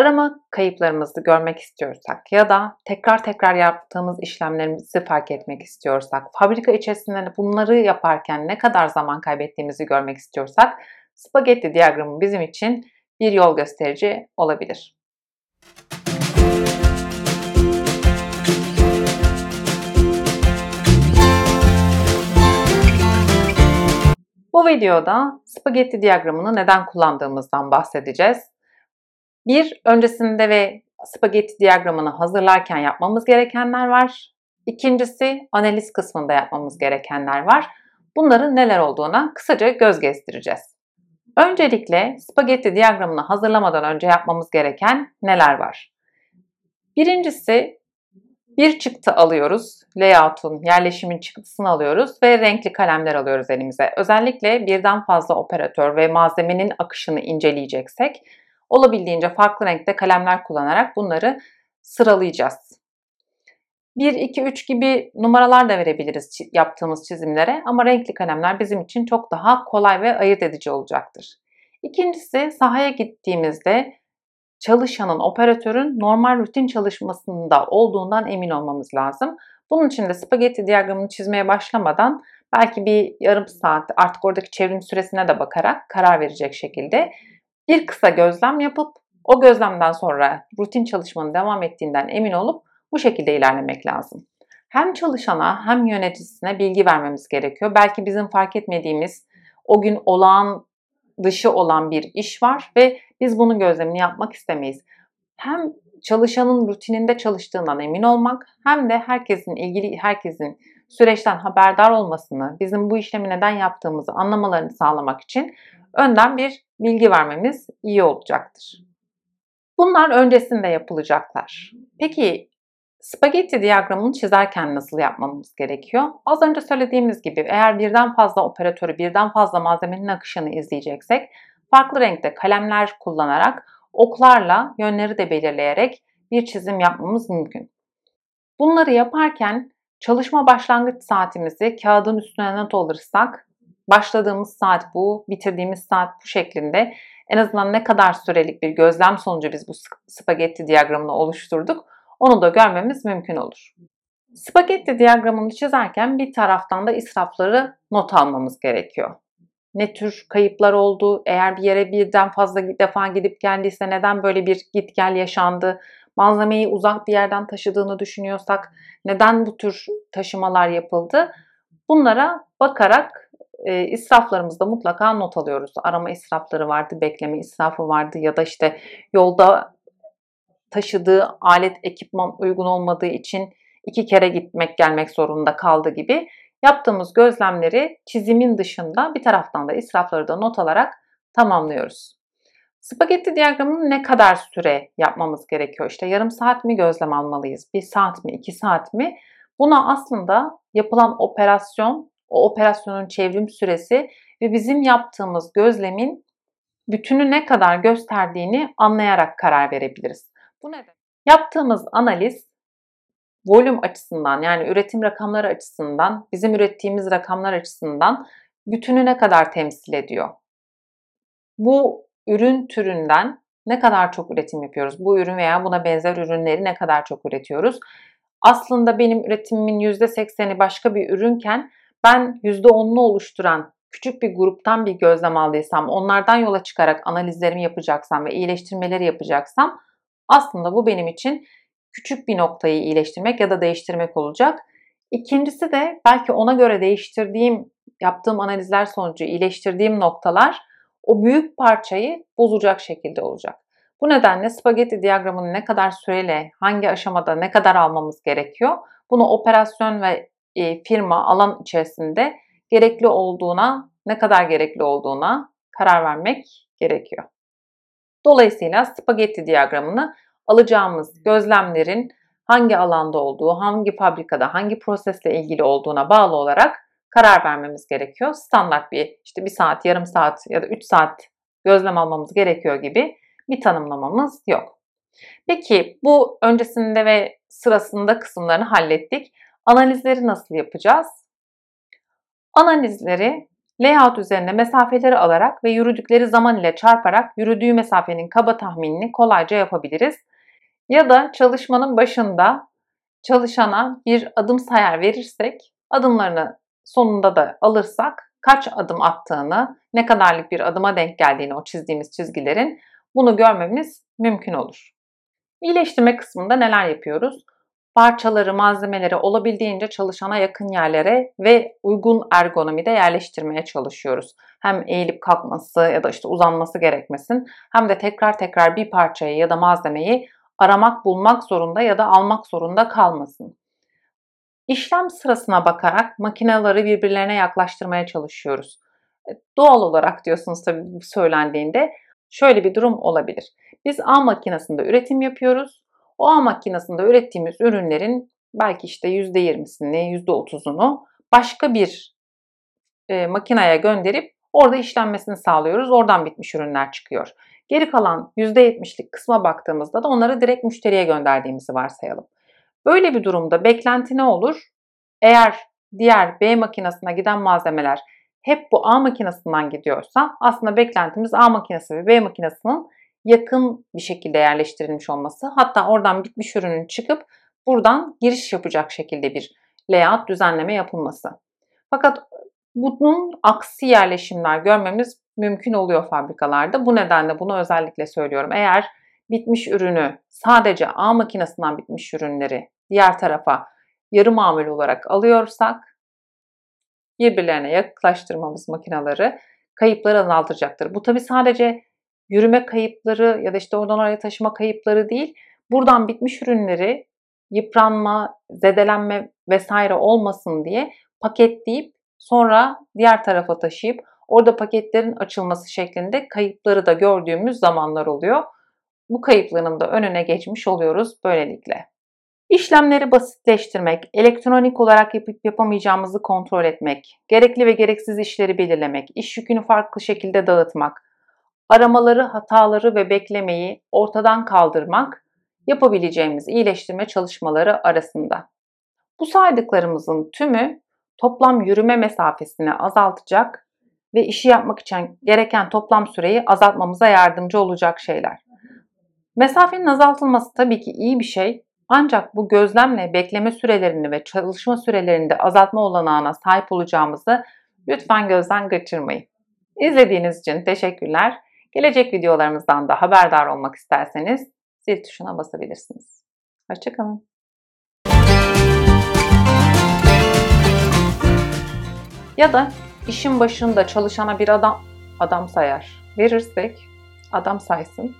Arama kayıplarımızı görmek istiyorsak ya da tekrar tekrar yaptığımız işlemlerimizi fark etmek istiyorsak, fabrika içerisinde bunları yaparken ne kadar zaman kaybettiğimizi görmek istiyorsak, spagetti diyagramı bizim için bir yol gösterici olabilir. Bu videoda spagetti diyagramını neden kullandığımızdan bahsedeceğiz. Bir, öncesinde ve spagetti diyagramını hazırlarken yapmamız gerekenler var. İkincisi, analiz kısmında yapmamız gerekenler var. Bunların neler olduğuna kısaca göz gezdireceğiz. Öncelikle spagetti diyagramını hazırlamadan önce yapmamız gereken neler var? Birincisi bir çıktı alıyoruz. Layout'un, yerleşimin çıktısını alıyoruz ve renkli kalemler alıyoruz elimize. Özellikle birden fazla operatör ve malzemenin akışını inceleyeceksek olabildiğince farklı renkte kalemler kullanarak bunları sıralayacağız. 1, 2, 3 gibi numaralar da verebiliriz yaptığımız çizimlere ama renkli kalemler bizim için çok daha kolay ve ayırt edici olacaktır. İkincisi sahaya gittiğimizde çalışanın, operatörün normal rutin çalışmasında olduğundan emin olmamız lazım. Bunun için de spagetti diyagramını çizmeye başlamadan belki bir yarım saat artık oradaki çevrim süresine de bakarak karar verecek şekilde bir kısa gözlem yapıp o gözlemden sonra rutin çalışmanın devam ettiğinden emin olup bu şekilde ilerlemek lazım. Hem çalışana hem yöneticisine bilgi vermemiz gerekiyor. Belki bizim fark etmediğimiz o gün olağan dışı olan bir iş var ve biz bunun gözlemini yapmak istemeyiz. Hem çalışanın rutininde çalıştığından emin olmak hem de herkesin ilgili herkesin süreçten haberdar olmasını, bizim bu işlemi neden yaptığımızı anlamalarını sağlamak için önden bir bilgi vermemiz iyi olacaktır. Bunlar öncesinde yapılacaklar. Peki spagetti diyagramını çizerken nasıl yapmamız gerekiyor? Az önce söylediğimiz gibi eğer birden fazla operatörü, birden fazla malzemenin akışını izleyeceksek farklı renkte kalemler kullanarak oklarla yönleri de belirleyerek bir çizim yapmamız mümkün. Bunları yaparken çalışma başlangıç saatimizi kağıdın üstüne not alırsak başladığımız saat bu, bitirdiğimiz saat bu şeklinde en azından ne kadar sürelik bir gözlem sonucu biz bu spagetti diyagramını oluşturduk onu da görmemiz mümkün olur. Spagetti diyagramını çizerken bir taraftan da israfları not almamız gerekiyor. Ne tür kayıplar oldu, eğer bir yere birden fazla defa gidip geldiyse neden böyle bir git gel yaşandı, malzemeyi uzak bir yerden taşıdığını düşünüyorsak neden bu tür taşımalar yapıldı? Bunlara bakarak e, israflarımızda mutlaka not alıyoruz. Arama israfları vardı, bekleme israfı vardı ya da işte yolda taşıdığı alet ekipman uygun olmadığı için iki kere gitmek gelmek zorunda kaldı gibi yaptığımız gözlemleri çizimin dışında bir taraftan da israfları da not alarak tamamlıyoruz. Spagetti diyagramını ne kadar süre yapmamız gerekiyor? İşte yarım saat mi gözlem almalıyız? Bir saat mi? iki saat mi? Buna aslında yapılan operasyon o operasyonun çevrim süresi ve bizim yaptığımız gözlemin bütünü ne kadar gösterdiğini anlayarak karar verebiliriz. Bu neden? Yaptığımız analiz volüm açısından yani üretim rakamları açısından, bizim ürettiğimiz rakamlar açısından bütünü ne kadar temsil ediyor? Bu ürün türünden ne kadar çok üretim yapıyoruz? Bu ürün veya buna benzer ürünleri ne kadar çok üretiyoruz? Aslında benim üretimimin %80'i başka bir ürünken ben %10'unu oluşturan küçük bir gruptan bir gözlem aldıysam, onlardan yola çıkarak analizlerimi yapacaksam ve iyileştirmeleri yapacaksam aslında bu benim için küçük bir noktayı iyileştirmek ya da değiştirmek olacak. İkincisi de belki ona göre değiştirdiğim, yaptığım analizler sonucu iyileştirdiğim noktalar o büyük parçayı bozacak şekilde olacak. Bu nedenle spagetti diyagramını ne kadar süreyle, hangi aşamada ne kadar almamız gerekiyor? Bunu operasyon ve e, firma alan içerisinde gerekli olduğuna, ne kadar gerekli olduğuna karar vermek gerekiyor. Dolayısıyla spagetti diyagramını alacağımız gözlemlerin hangi alanda olduğu, hangi fabrikada, hangi prosesle ilgili olduğuna bağlı olarak karar vermemiz gerekiyor. Standart bir işte bir saat, yarım saat ya da üç saat gözlem almamız gerekiyor gibi bir tanımlamamız yok. Peki bu öncesinde ve sırasında kısımlarını hallettik. Analizleri nasıl yapacağız? Analizleri Layout üzerine mesafeleri alarak ve yürüdükleri zaman ile çarparak yürüdüğü mesafenin kaba tahminini kolayca yapabiliriz. Ya da çalışmanın başında çalışana bir adım sayar verirsek, adımlarını sonunda da alırsak kaç adım attığını, ne kadarlık bir adıma denk geldiğini o çizdiğimiz çizgilerin bunu görmemiz mümkün olur. İyileştirme kısmında neler yapıyoruz? Parçaları, malzemeleri olabildiğince çalışana yakın yerlere ve uygun ergonomide yerleştirmeye çalışıyoruz. Hem eğilip kalkması ya da işte uzanması gerekmesin hem de tekrar tekrar bir parçayı ya da malzemeyi aramak, bulmak zorunda ya da almak zorunda kalmasın. İşlem sırasına bakarak makineleri birbirlerine yaklaştırmaya çalışıyoruz. E, doğal olarak diyorsunuz tabii söylendiğinde şöyle bir durum olabilir. Biz A makinesinde üretim yapıyoruz. O A makinesinde ürettiğimiz ürünlerin belki işte %20'sini, %30'unu başka bir e, makineye gönderip orada işlenmesini sağlıyoruz. Oradan bitmiş ürünler çıkıyor. Geri kalan %70'lik kısma baktığımızda da onları direkt müşteriye gönderdiğimizi varsayalım. Böyle bir durumda beklenti ne olur? Eğer diğer B makinesine giden malzemeler hep bu A makinesinden gidiyorsa aslında beklentimiz A makinesi ve B makinesinin yakın bir şekilde yerleştirilmiş olması. Hatta oradan bitmiş ürünün çıkıp buradan giriş yapacak şekilde bir layout düzenleme yapılması. Fakat bunun aksi yerleşimler görmemiz mümkün oluyor fabrikalarda. Bu nedenle bunu özellikle söylüyorum. Eğer bitmiş ürünü sadece A makinesinden bitmiş ürünleri diğer tarafa yarı mamul olarak alıyorsak birbirlerine yaklaştırmamız makineleri kayıpları azaltacaktır. Bu tabi sadece yürüme kayıpları ya da işte oradan oraya taşıma kayıpları değil. Buradan bitmiş ürünleri yıpranma, zedelenme vesaire olmasın diye paketleyip sonra diğer tarafa taşıyıp orada paketlerin açılması şeklinde kayıpları da gördüğümüz zamanlar oluyor. Bu kayıpların da önüne geçmiş oluyoruz böylelikle. İşlemleri basitleştirmek, elektronik olarak yapıp yapamayacağımızı kontrol etmek, gerekli ve gereksiz işleri belirlemek, iş yükünü farklı şekilde dağıtmak, aramaları, hataları ve beklemeyi ortadan kaldırmak yapabileceğimiz iyileştirme çalışmaları arasında. Bu saydıklarımızın tümü toplam yürüme mesafesini azaltacak ve işi yapmak için gereken toplam süreyi azaltmamıza yardımcı olacak şeyler. Mesafenin azaltılması tabii ki iyi bir şey ancak bu gözlemle bekleme sürelerini ve çalışma sürelerini de azaltma olanağına sahip olacağımızı lütfen gözden kaçırmayın. İzlediğiniz için teşekkürler. Gelecek videolarımızdan da haberdar olmak isterseniz zil tuşuna basabilirsiniz. Hoşçakalın. Ya da işin başında çalışana bir adam adam sayar. Verirsek adam saysın